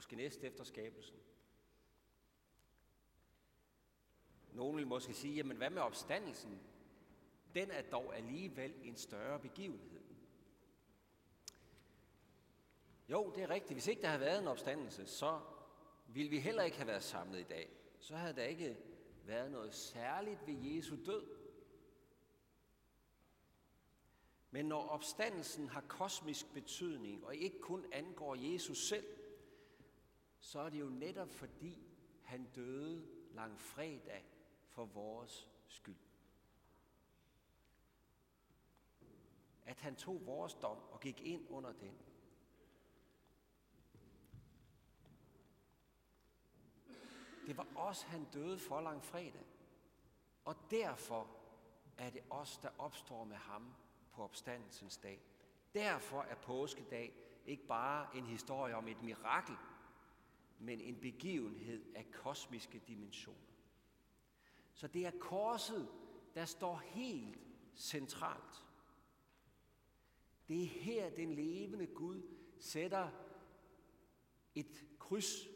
Måske næst efter skabelsen. Nogle vil måske sige, jamen hvad med opstandelsen? Den er dog alligevel en større begivenhed. Jo, det er rigtigt. Hvis ikke der havde været en opstandelse, så ville vi heller ikke have været samlet i dag. Så havde der ikke været noget særligt ved Jesu død. Men når opstandelsen har kosmisk betydning og ikke kun angår Jesus selv, så er det jo netop fordi han døde langfredag for vores skyld. At han tog vores dom og gik ind under den. Det var os, han døde for langfredag. Og derfor er det os, der opstår med ham på opstandelsens dag. Derfor er påskedag ikke bare en historie om et mirakel, men en begivenhed af kosmiske dimensioner. Så det er korset, der står helt centralt. Det er her, den levende Gud sætter et kryds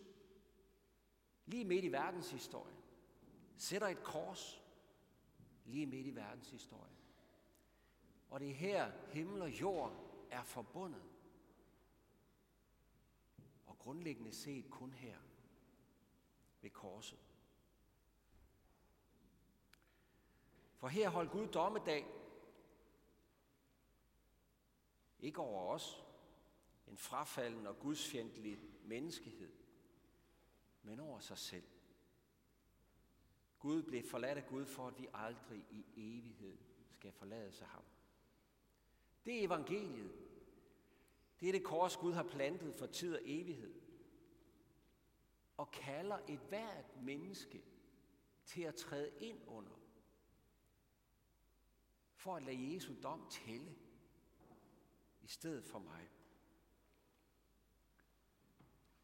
lige midt i verdenshistorien. Sætter et kors lige midt i verdenshistorien. Og det er her, himmel og jord er forbundet. Grundlæggende set kun her ved korset. For her holdt Gud dommedag. Ikke over os, en frafalden og gudsfjendtlig menneskehed, men over sig selv. Gud blev forladt af Gud for, at vi aldrig i evighed skal forlade sig ham. Det er evangeliet. Det er det kors, Gud har plantet for tid og evighed. Og kalder et hvert menneske til at træde ind under. For at lade Jesu dom tælle i stedet for mig.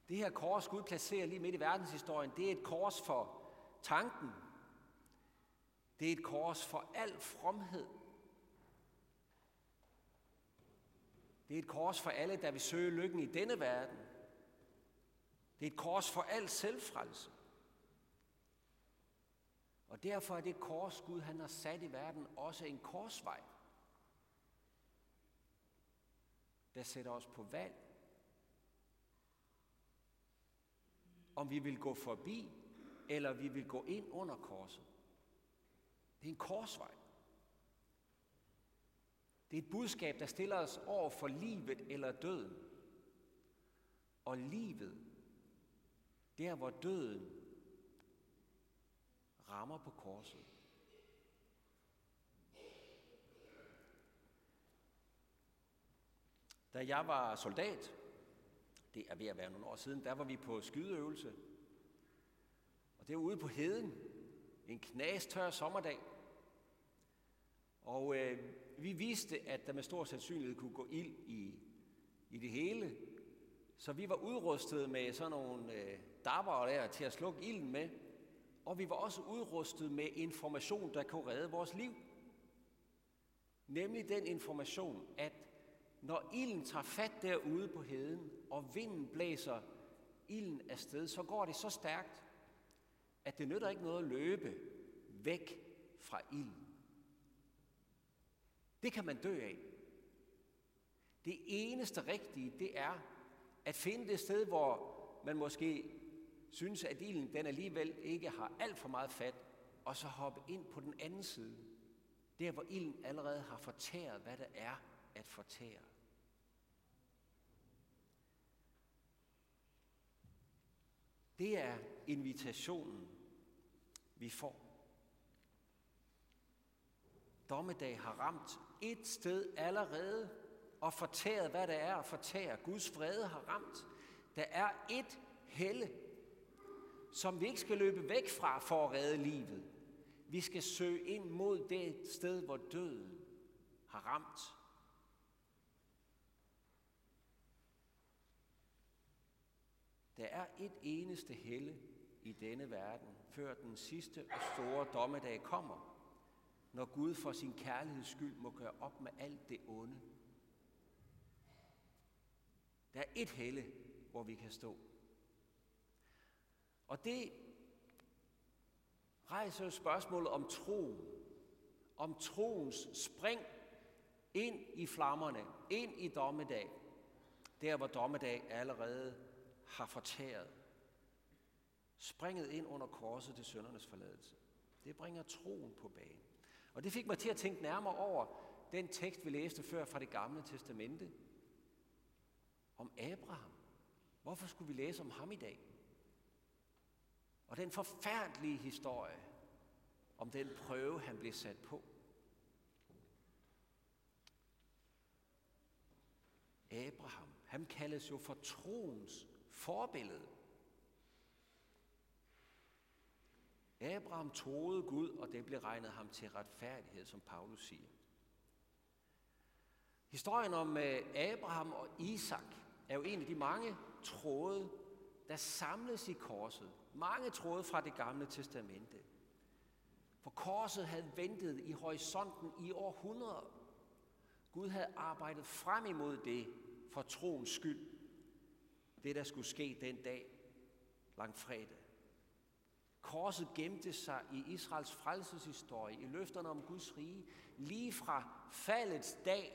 Det her kors, Gud placerer lige midt i verdenshistorien, det er et kors for tanken. Det er et kors for al fromhed. Det er et kors for alle, der vil søge lykken i denne verden. Det er et kors for al selvfrelse. Og derfor er det kors, Gud han har sat i verden, også en korsvej, der sætter os på valg. Om vi vil gå forbi, eller vi vil gå ind under korset. Det er en korsvej. Det er et budskab, der stiller os over for livet eller døden. Og livet, der hvor døden rammer på korset. Da jeg var soldat, det er ved at være nogle år siden, der var vi på skydeøvelse. Og det var ude på heden, en knastør sommerdag. Og øh, vi vidste, at der med stor sandsynlighed kunne gå ild i, i det hele. Så vi var udrustet med sådan nogle øh, dapper der til at slukke ilden med. Og vi var også udrustet med information, der kunne redde vores liv. Nemlig den information, at når ilden tager fat derude på heden, og vinden blæser ilden afsted, så går det så stærkt, at det nytter ikke noget at løbe væk fra ilden. Det kan man dø af. Det eneste rigtige, det er at finde det sted, hvor man måske synes, at ilden den alligevel ikke har alt for meget fat, og så hoppe ind på den anden side. Der, hvor ilden allerede har fortæret, hvad der er at fortære. Det er invitationen, vi får. Dommedag har ramt et sted allerede og fortæret, hvad der er at fortære. Guds vrede har ramt. Der er et helle, som vi ikke skal løbe væk fra for at redde livet. Vi skal søge ind mod det sted, hvor døden har ramt. Der er et eneste helle i denne verden, før den sidste og store dommedag kommer, når Gud for sin kærligheds skyld må gøre op med alt det onde. Der er et helle, hvor vi kan stå. Og det rejser jo spørgsmålet om troen. Om troens spring ind i flammerne, ind i dommedag. Der, hvor dommedag allerede har fortæret. Springet ind under korset til søndernes forladelse. Det bringer troen på banen. Og det fik mig til at tænke nærmere over den tekst, vi læste før fra det gamle testamente. Om Abraham. Hvorfor skulle vi læse om ham i dag? Og den forfærdelige historie om den prøve, han blev sat på. Abraham, han kaldes jo for troens forbillede. Abraham troede Gud, og det blev regnet ham til retfærdighed, som Paulus siger. Historien om øh, Abraham og Isak er jo en af de mange tråde, der samles i korset. Mange tråde fra det gamle testamente. For korset havde ventet i horisonten i århundreder. Gud havde arbejdet frem imod det for troens skyld. Det, der skulle ske den dag, langfredag. Korset gemte sig i Israels frelseshistorie, i løfterne om Guds rige, lige fra faldets dag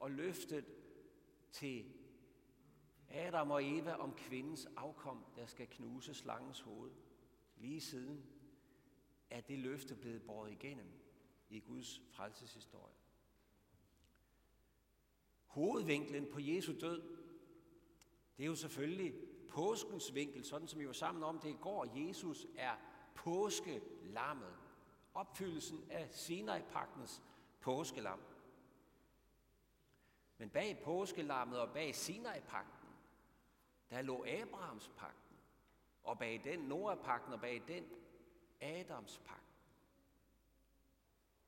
og løftet til Adam og Eva om kvindens afkom, der skal knuse slangens hoved. Lige siden er det løfte blevet båret igennem i Guds frelseshistorie. Hovedvinklen på Jesu død, det er jo selvfølgelig påskens vinkel, sådan som vi var sammen om det i går. Jesus er påskelammet. Opfyldelsen af Sinai-pagtens påskelam. Men bag påskelammet og bag Sinai-pagten, der lå Abrahams pagten. Og bag den Noah-pagten og bag den Adams pagt.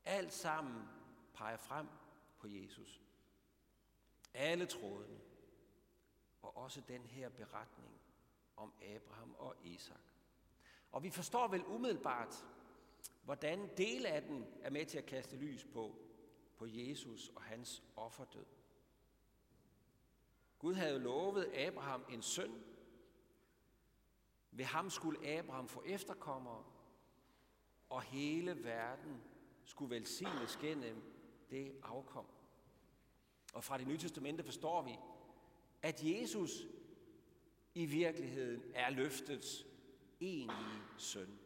Alt sammen peger frem på Jesus. Alle trådene. Og også den her beretning om Abraham og Isak. Og vi forstår vel umiddelbart, hvordan dele af den er med til at kaste lys på, på Jesus og hans offerdød. Gud havde lovet Abraham en søn. Ved ham skulle Abraham få efterkommere, og hele verden skulle velsignes gennem det afkom. Og fra det nye testamente forstår vi, at Jesus i virkeligheden er løftets enige søn.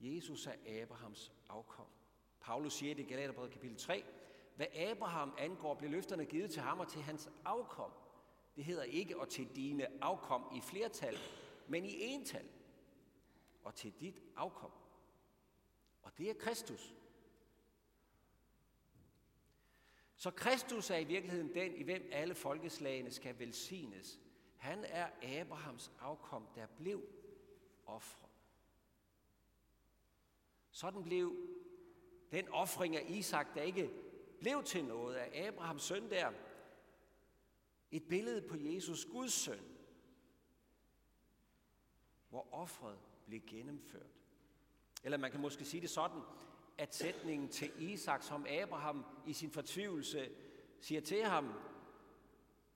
Jesus er Abrahams afkom. Paulus siger det i Galaterbrevet kapitel 3, hvad Abraham angår, blev løfterne givet til ham og til hans afkom. Det hedder ikke og til dine afkom i flertal, men i ental. Og til dit afkom. Og det er Kristus. Så Kristus er i virkeligheden den, i hvem alle folkeslagene skal velsignes. Han er Abrahams afkom, der blev ofre. Sådan blev den offring af Isak, der ikke blev til noget af Abrahams søn der, et billede på Jesus, Guds søn, hvor offret blev gennemført. Eller man kan måske sige det sådan, at sætningen til Isak, som Abraham i sin fortvivlelse siger til ham,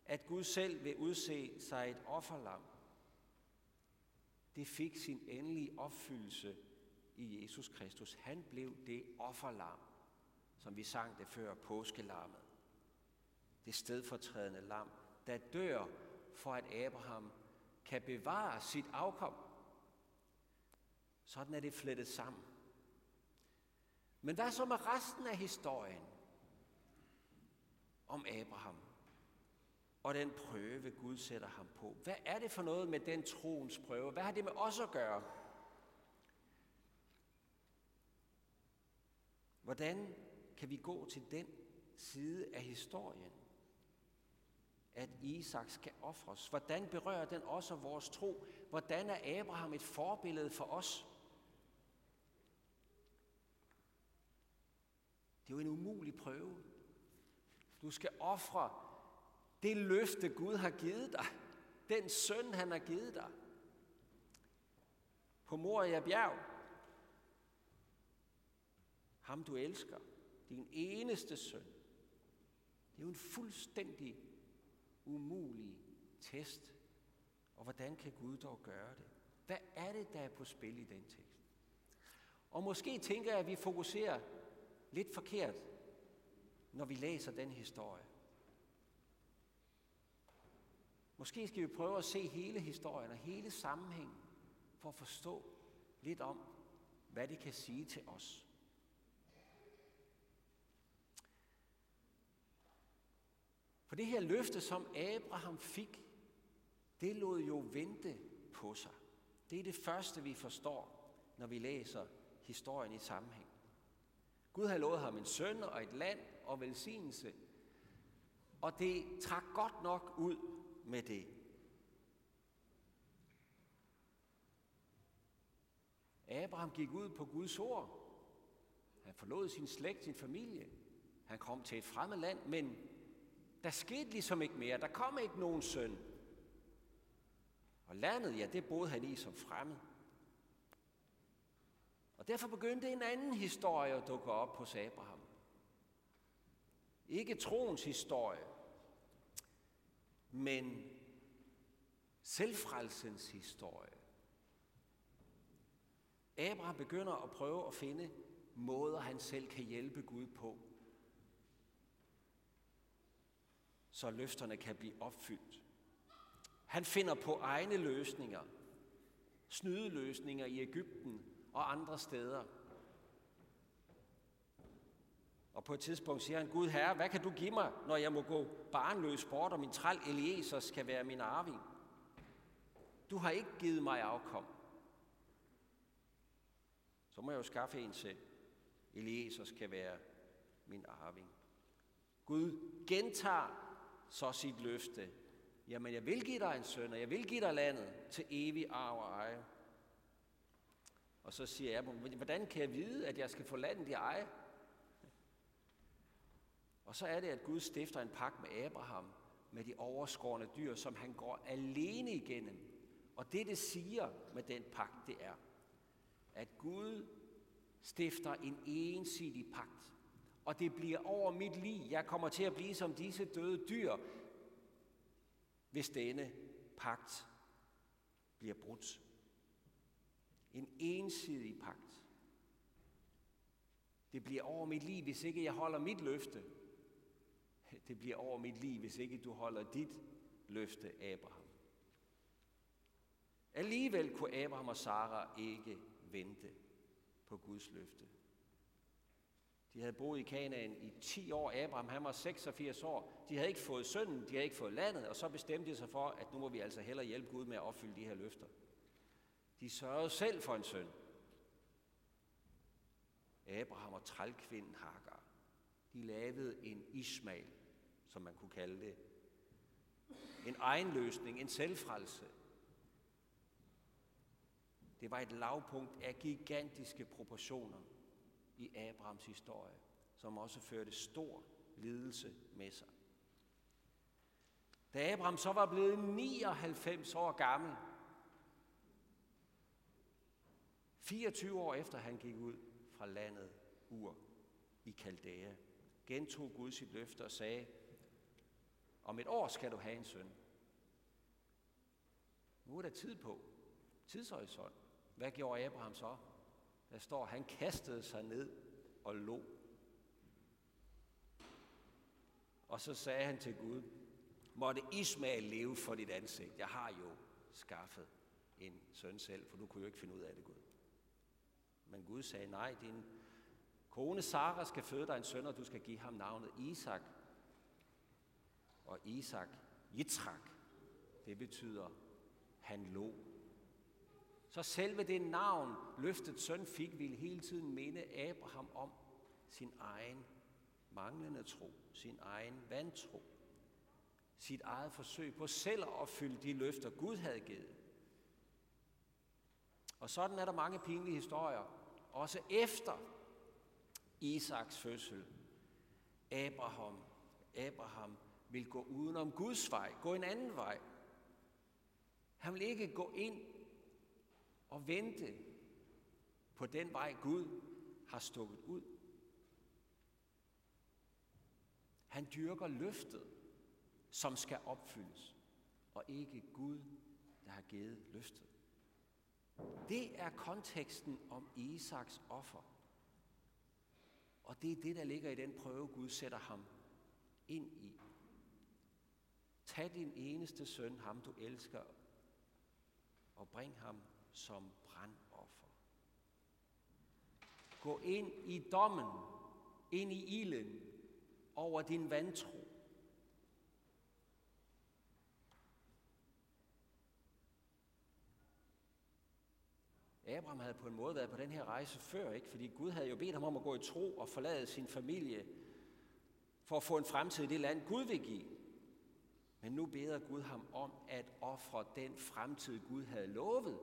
at Gud selv vil udse sig et offerlam, det fik sin endelige opfyldelse i Jesus Kristus. Han blev det offerlam, som vi sang det før, påskelammet. Det stedfortrædende lam, der dør for at Abraham kan bevare sit afkom. Sådan er det flettet sammen. Men hvad så med resten af historien om Abraham og den prøve, Gud sætter ham på? Hvad er det for noget med den troens prøve? Hvad har det med os at gøre? Hvordan kan vi gå til den side af historien, at Isak skal ofres? Hvordan berører den også vores tro? Hvordan er Abraham et forbillede for os? Det er jo en umulig prøve. Du skal ofre det løfte, Gud har givet dig. Den søn, han har givet dig. På Moria bjerg. Ham du elsker. Din eneste søn. Det er jo en fuldstændig umulig test. Og hvordan kan Gud dog gøre det? Hvad er det, der er på spil i den tekst? Og måske tænker jeg, at vi fokuserer lidt forkert, når vi læser den historie. Måske skal vi prøve at se hele historien og hele sammenhængen, for at forstå lidt om, hvad det kan sige til os. For det her løfte, som Abraham fik, det lod jo vente på sig. Det er det første, vi forstår, når vi læser historien i sammenhæng. Gud havde lovet ham en søn og et land og velsignelse, og det trak godt nok ud med det. Abraham gik ud på Guds ord. Han forlod sin slægt, sin familie. Han kom til et fremmed land, men der skete ligesom ikke mere. Der kom ikke nogen søn. Og landet, ja, det boede han i som fremmed. Og derfor begyndte en anden historie at dukke op hos Abraham. Ikke troens historie, men selvfrelsens historie. Abraham begynder at prøve at finde måder, han selv kan hjælpe Gud på, så løfterne kan blive opfyldt. Han finder på egne løsninger, snydeløsninger i Ægypten og andre steder. Og på et tidspunkt siger han, Gud herre, hvad kan du give mig, når jeg må gå barnløs bort, og min træl Eliezer skal være min arving? Du har ikke givet mig afkom. Så må jeg jo skaffe en til. Eliezer skal være min arving. Gud gentager så sit løfte. Jamen, jeg vil give dig en søn, og jeg vil give dig landet til evig arv og eje. Og så siger jeg, hvordan kan jeg vide, at jeg skal få landet i eje? Og så er det, at Gud stifter en pagt med Abraham, med de overskårende dyr, som han går alene igennem. Og det, det siger med den pagt, det er, at Gud stifter en ensidig pagt. Og det bliver over mit liv. Jeg kommer til at blive som disse døde dyr, hvis denne pagt bliver brudt. En ensidig pagt. Det bliver over mit liv, hvis ikke jeg holder mit løfte. Det bliver over mit liv, hvis ikke du holder dit løfte, Abraham. Alligevel kunne Abraham og Sara ikke vente på Guds løfte. De havde boet i Kanaan i 10 år. Abraham han var 86 år. De havde ikke fået sønnen, de havde ikke fået landet, og så bestemte de sig for, at nu må vi altså hellere hjælpe Gud med at opfylde de her løfter. De sørgede selv for en søn. Abraham og trælkvinden Hagar. De lavede en Ismail, som man kunne kalde det. En egen løsning, en selvfrelse. Det var et lavpunkt af gigantiske proportioner i Abrahams historie, som også førte stor lidelse med sig. Da Abraham så var blevet 99 år gammel, 24 år efter han gik ud fra landet Ur i Kaldæa, gentog Gud sit løfte og sagde, om et år skal du have en søn. Nu er der tid på. Tidshorisont. Hvad gjorde Abraham så? Der står, han kastede sig ned og lå. Og så sagde han til Gud, måtte Ismael leve for dit ansigt. Jeg har jo skaffet en søn selv, for du kunne jo ikke finde ud af det, Gud. Men Gud sagde, nej, din kone Sara skal føde dig en søn, og du skal give ham navnet Isak. Og Isak, Yitzhak, det betyder, han lå. Så selve det navn, løftet søn fik, ville hele tiden minde Abraham om sin egen manglende tro, sin egen vantro, sit eget forsøg på selv at opfylde de løfter, Gud havde givet. Og sådan er der mange pinlige historier, også efter Isaks fødsel. Abraham, Abraham vil gå udenom Guds vej, gå en anden vej. Han vil ikke gå ind og vente på den vej, Gud har stukket ud. Han dyrker løftet, som skal opfyldes, og ikke Gud, der har givet løftet. Det er konteksten om Isaks offer. Og det er det, der ligger i den prøve, Gud sætter ham ind i. Tag din eneste søn, ham du elsker, og bring ham som brandoffer. Gå ind i dommen, ind i ilden over din vantro. Abraham havde på en måde været på den her rejse før, ikke? fordi Gud havde jo bedt ham om at gå i tro og forlade sin familie for at få en fremtid i det land, Gud vil give. Men nu beder Gud ham om at ofre den fremtid, Gud havde lovet.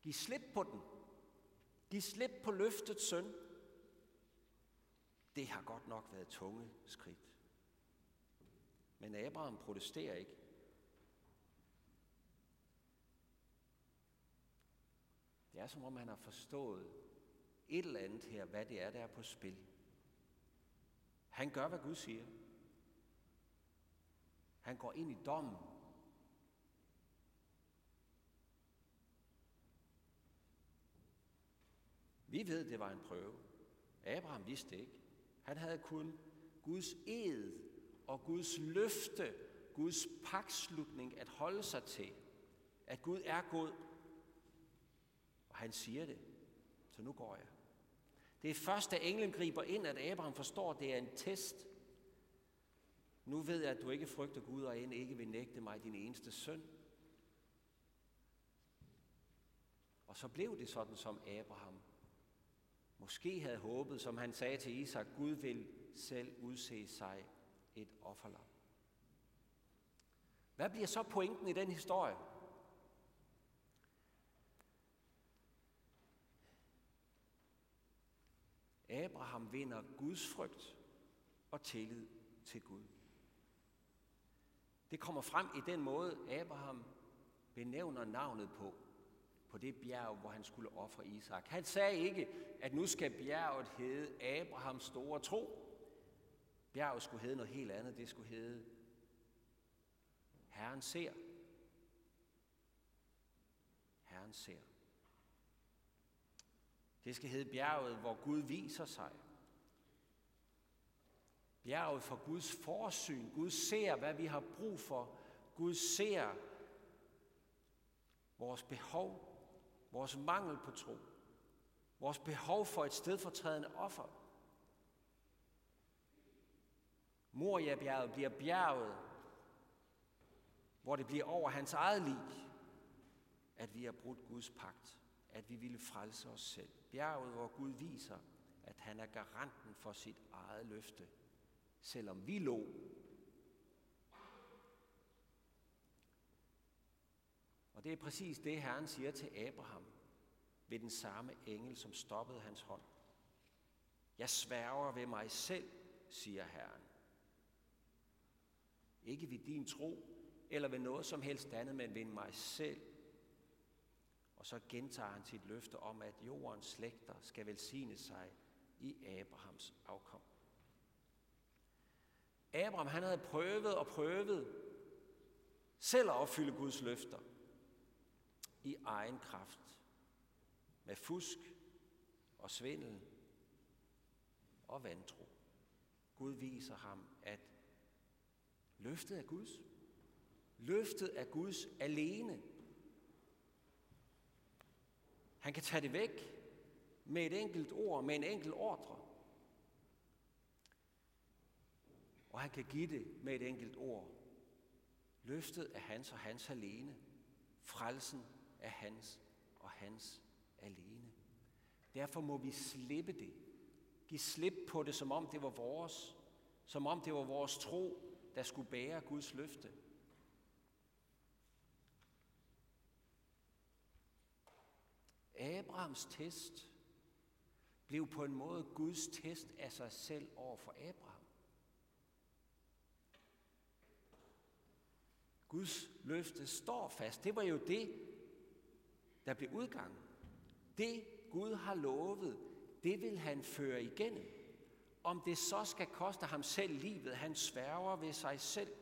Giv slip på den. Giv slip på løftets søn. Det har godt nok været tunge skridt. Men Abraham protesterer ikke. Det er som om han har forstået et eller andet her, hvad det er, der er på spil. Han gør, hvad Gud siger. Han går ind i dommen. Vi ved, det var en prøve. Abraham vidste ikke. Han havde kun Guds ed og Guds løfte, Guds pakslutning at holde sig til. At Gud er god. Og han siger det. Så nu går jeg. Det er først, da englen griber ind, at Abraham forstår, at det er en test. Nu ved jeg, at du ikke frygter Gud, og end ikke vil nægte mig din eneste søn. Og så blev det sådan, som Abraham måske havde håbet, som han sagde til Isak, Gud vil selv udse sig et offerlam. Hvad bliver så pointen i den historie? Abraham vinder Guds frygt og tillid til Gud. Det kommer frem i den måde, Abraham benævner navnet på, på det bjerg, hvor han skulle ofre Isak. Han sagde ikke, at nu skal bjerget hedde Abrahams store tro. Bjerget skulle hedde noget helt andet. Det skulle hedde Herren ser. Herren ser. Det skal hedde bjerget, hvor Gud viser sig. Bjerget for Guds forsyn. Gud ser, hvad vi har brug for. Gud ser vores behov, vores mangel på tro, vores behov for et stedfortrædende offer. Moria-bjerget bliver bjerget, hvor det bliver over hans eget liv, at vi har brudt Guds pagt, at vi ville frelse os selv. Bjerget, hvor Gud viser, at han er garanten for sit eget løfte selvom vi lå. Og det er præcis det, Herren siger til Abraham ved den samme engel, som stoppede hans hånd. Jeg sværger ved mig selv, siger Herren. Ikke ved din tro, eller ved noget som helst andet, men ved mig selv. Og så gentager han sit løfte om, at jordens slægter skal velsigne sig i Abrahams afkom. Abraham han havde prøvet og prøvet selv at opfylde Guds løfter i egen kraft. Med fusk og svindel og vantro. Gud viser ham, at løftet er Guds. Løftet er Guds alene. Han kan tage det væk med et enkelt ord, med en enkelt ordre. Og han kan give det med et enkelt ord. Løftet er hans og hans alene. Frelsen er hans og hans alene. Derfor må vi slippe det. Giv slip på det, som om det var vores. Som om det var vores tro, der skulle bære Guds løfte. Abrahams test blev på en måde Guds test af sig selv over for Abraham. Guds løfte står fast. Det var jo det, der blev udgangen. Det Gud har lovet, det vil han føre igennem. Om det så skal koste ham selv livet, han sværger ved sig selv.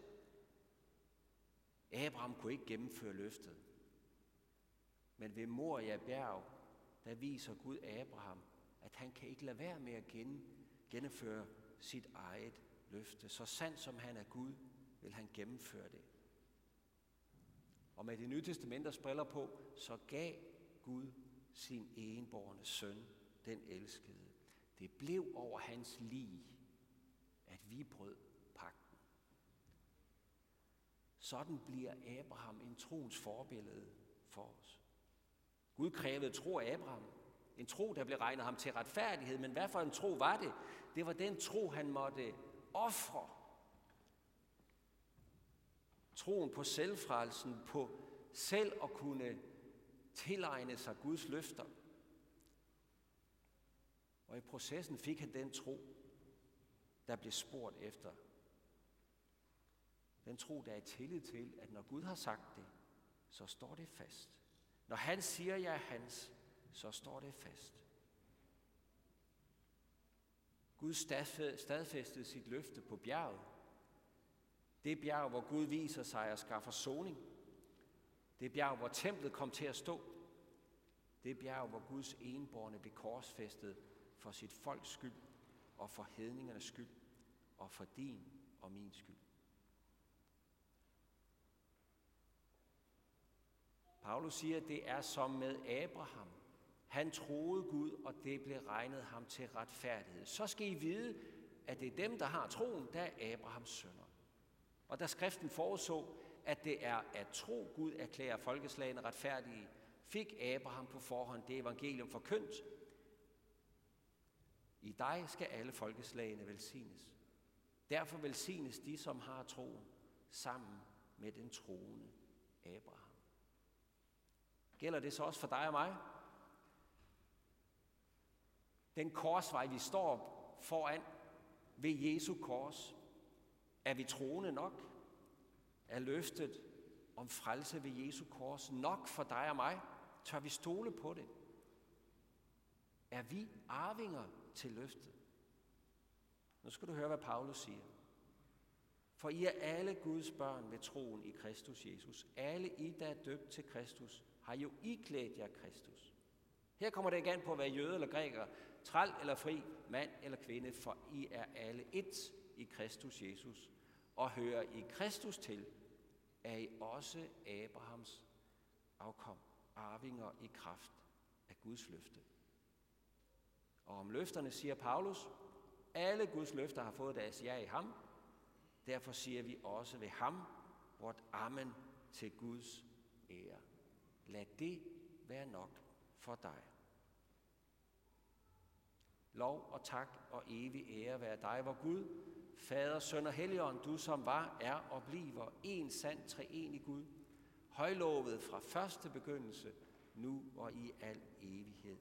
Abraham kunne ikke gennemføre løftet. Men ved Moria bjerg, der viser Gud Abraham, at han kan ikke lade være med at gennemføre sit eget løfte. Så sandt som han er Gud, vil han gennemføre det. Og med det nye testamenters briller på, så gav Gud sin enborne søn, den elskede. Det blev over hans lige, at vi brød pakten. Sådan bliver Abraham en troens forbillede for os. Gud krævede tro af Abraham. En tro, der blev regnet ham til retfærdighed. Men hvad for en tro var det? Det var den tro, han måtte ofre. Troen på selvfrelsen, på selv at kunne tilegne sig Guds løfter. Og i processen fik han den tro, der blev spurgt efter. Den tro, der er tillid til, at når Gud har sagt det, så står det fast. Når han siger, jeg er hans, så står det fast. Gud stadfæstede sit løfte på bjerget. Det bjerg, hvor Gud viser sig og skaffer soning. Det bjerg, hvor templet kom til at stå. Det bjerg, hvor Guds enborne blev korsfæstet for sit folks skyld og for hedningernes skyld og for din og min skyld. Paulus siger, at det er som med Abraham. Han troede Gud, og det blev regnet ham til retfærdighed. Så skal I vide, at det er dem, der har troen, der er Abrahams sønner. Og da skriften foreså, at det er at tro Gud erklærer folkeslagene retfærdige, fik Abraham på forhånd det evangelium forkyndt. I dig skal alle folkeslagene velsignes. Derfor velsignes de, som har troen, sammen med den troende Abraham. Gælder det så også for dig og mig? Den korsvej, vi står foran ved Jesu kors, er vi troende nok? Er løftet om frelse ved Jesu kors nok for dig og mig? Tør vi stole på det? Er vi arvinger til løftet? Nu skal du høre, hvad Paulus siger. For I er alle Guds børn ved troen i Kristus Jesus. Alle I, der er døbt til Kristus, har jo iklædt jer Kristus. Her kommer det igen på at være jøde eller græker, træl eller fri, mand eller kvinde, for I er alle ét i Kristus Jesus. Og hører I Kristus til, er I også Abrahams afkom, arvinger i kraft af Guds løfte. Og om løfterne siger Paulus, alle Guds løfter har fået deres ja i ham. Derfor siger vi også ved ham, vort amen til Guds ære. Lad det være nok for dig. Lov og tak og evig ære være dig, vor Gud, Fader, Søn og Helligånd, du som var, er og bliver en sand treenig Gud, højlovet fra første begyndelse, nu og i al evighed.